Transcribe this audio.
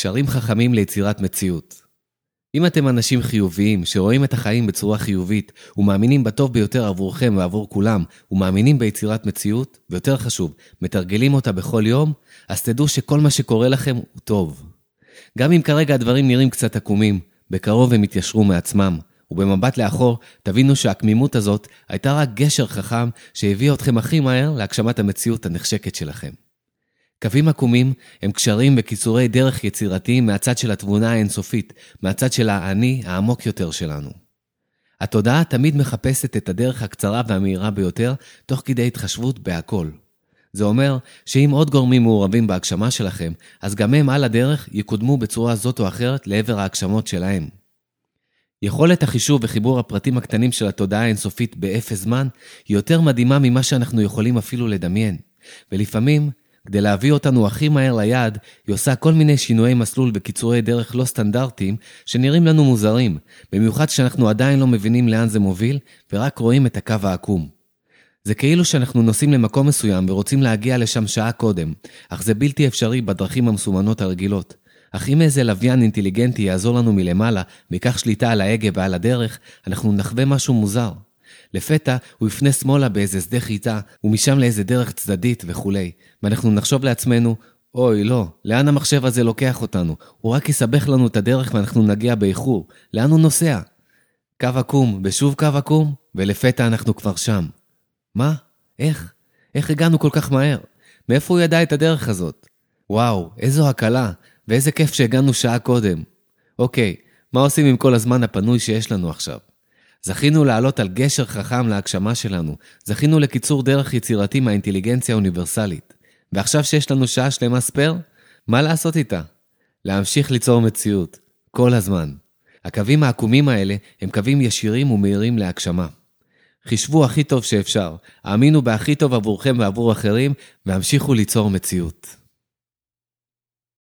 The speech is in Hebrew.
קשרים חכמים ליצירת מציאות. אם אתם אנשים חיוביים, שרואים את החיים בצורה חיובית, ומאמינים בטוב ביותר עבורכם ועבור כולם, ומאמינים ביצירת מציאות, ויותר חשוב, מתרגלים אותה בכל יום, אז תדעו שכל מה שקורה לכם הוא טוב. גם אם כרגע הדברים נראים קצת עקומים, בקרוב הם יתיישרו מעצמם, ובמבט לאחור, תבינו שהקמימות הזאת הייתה רק גשר חכם שהביא אתכם הכי מהר להגשמת המציאות הנחשקת שלכם. קווים עקומים הם קשרים וקיצורי דרך יצירתיים מהצד של התבונה האינסופית, מהצד של האני העמוק יותר שלנו. התודעה תמיד מחפשת את הדרך הקצרה והמהירה ביותר, תוך כדי התחשבות בהכל. זה אומר שאם עוד גורמים מעורבים בהגשמה שלכם, אז גם הם על הדרך יקודמו בצורה זאת או אחרת לעבר ההגשמות שלהם. יכולת החישוב וחיבור הפרטים הקטנים של התודעה האינסופית באפס זמן היא יותר מדהימה ממה שאנחנו יכולים אפילו לדמיין. ולפעמים כדי להביא אותנו הכי מהר ליעד, היא עושה כל מיני שינויי מסלול וקיצורי דרך לא סטנדרטיים, שנראים לנו מוזרים, במיוחד כשאנחנו עדיין לא מבינים לאן זה מוביל, ורק רואים את הקו העקום. זה כאילו שאנחנו נוסעים למקום מסוים ורוצים להגיע לשם שעה קודם, אך זה בלתי אפשרי בדרכים המסומנות הרגילות. אך אם איזה לוויין אינטליגנטי יעזור לנו מלמעלה, ויקח שליטה על ההגה ועל הדרך, אנחנו נחווה משהו מוזר. לפתע הוא יפנה שמאלה באיזה שדה חיטה, ומשם לאיזה דרך צדדית וכולי. ואנחנו נחשוב לעצמנו, אוי, לא, לאן המחשב הזה לוקח אותנו? הוא רק יסבך לנו את הדרך ואנחנו נגיע באיחור. לאן הוא נוסע? קו עקום, ושוב קו עקום, ולפתע אנחנו כבר שם. מה? איך? איך הגענו כל כך מהר? מאיפה הוא ידע את הדרך הזאת? וואו, איזו הקלה, ואיזה כיף שהגענו שעה קודם. אוקיי, מה עושים עם כל הזמן הפנוי שיש לנו עכשיו? זכינו לעלות על גשר חכם להגשמה שלנו, זכינו לקיצור דרך יצירתי מהאינטליגנציה האוניברסלית. ועכשיו שיש לנו שעה שלמה ספייר, מה לעשות איתה? להמשיך ליצור מציאות, כל הזמן. הקווים העקומים האלה הם קווים ישירים ומהירים להגשמה. חישבו הכי טוב שאפשר, האמינו בהכי טוב עבורכם ועבור אחרים, והמשיכו ליצור מציאות.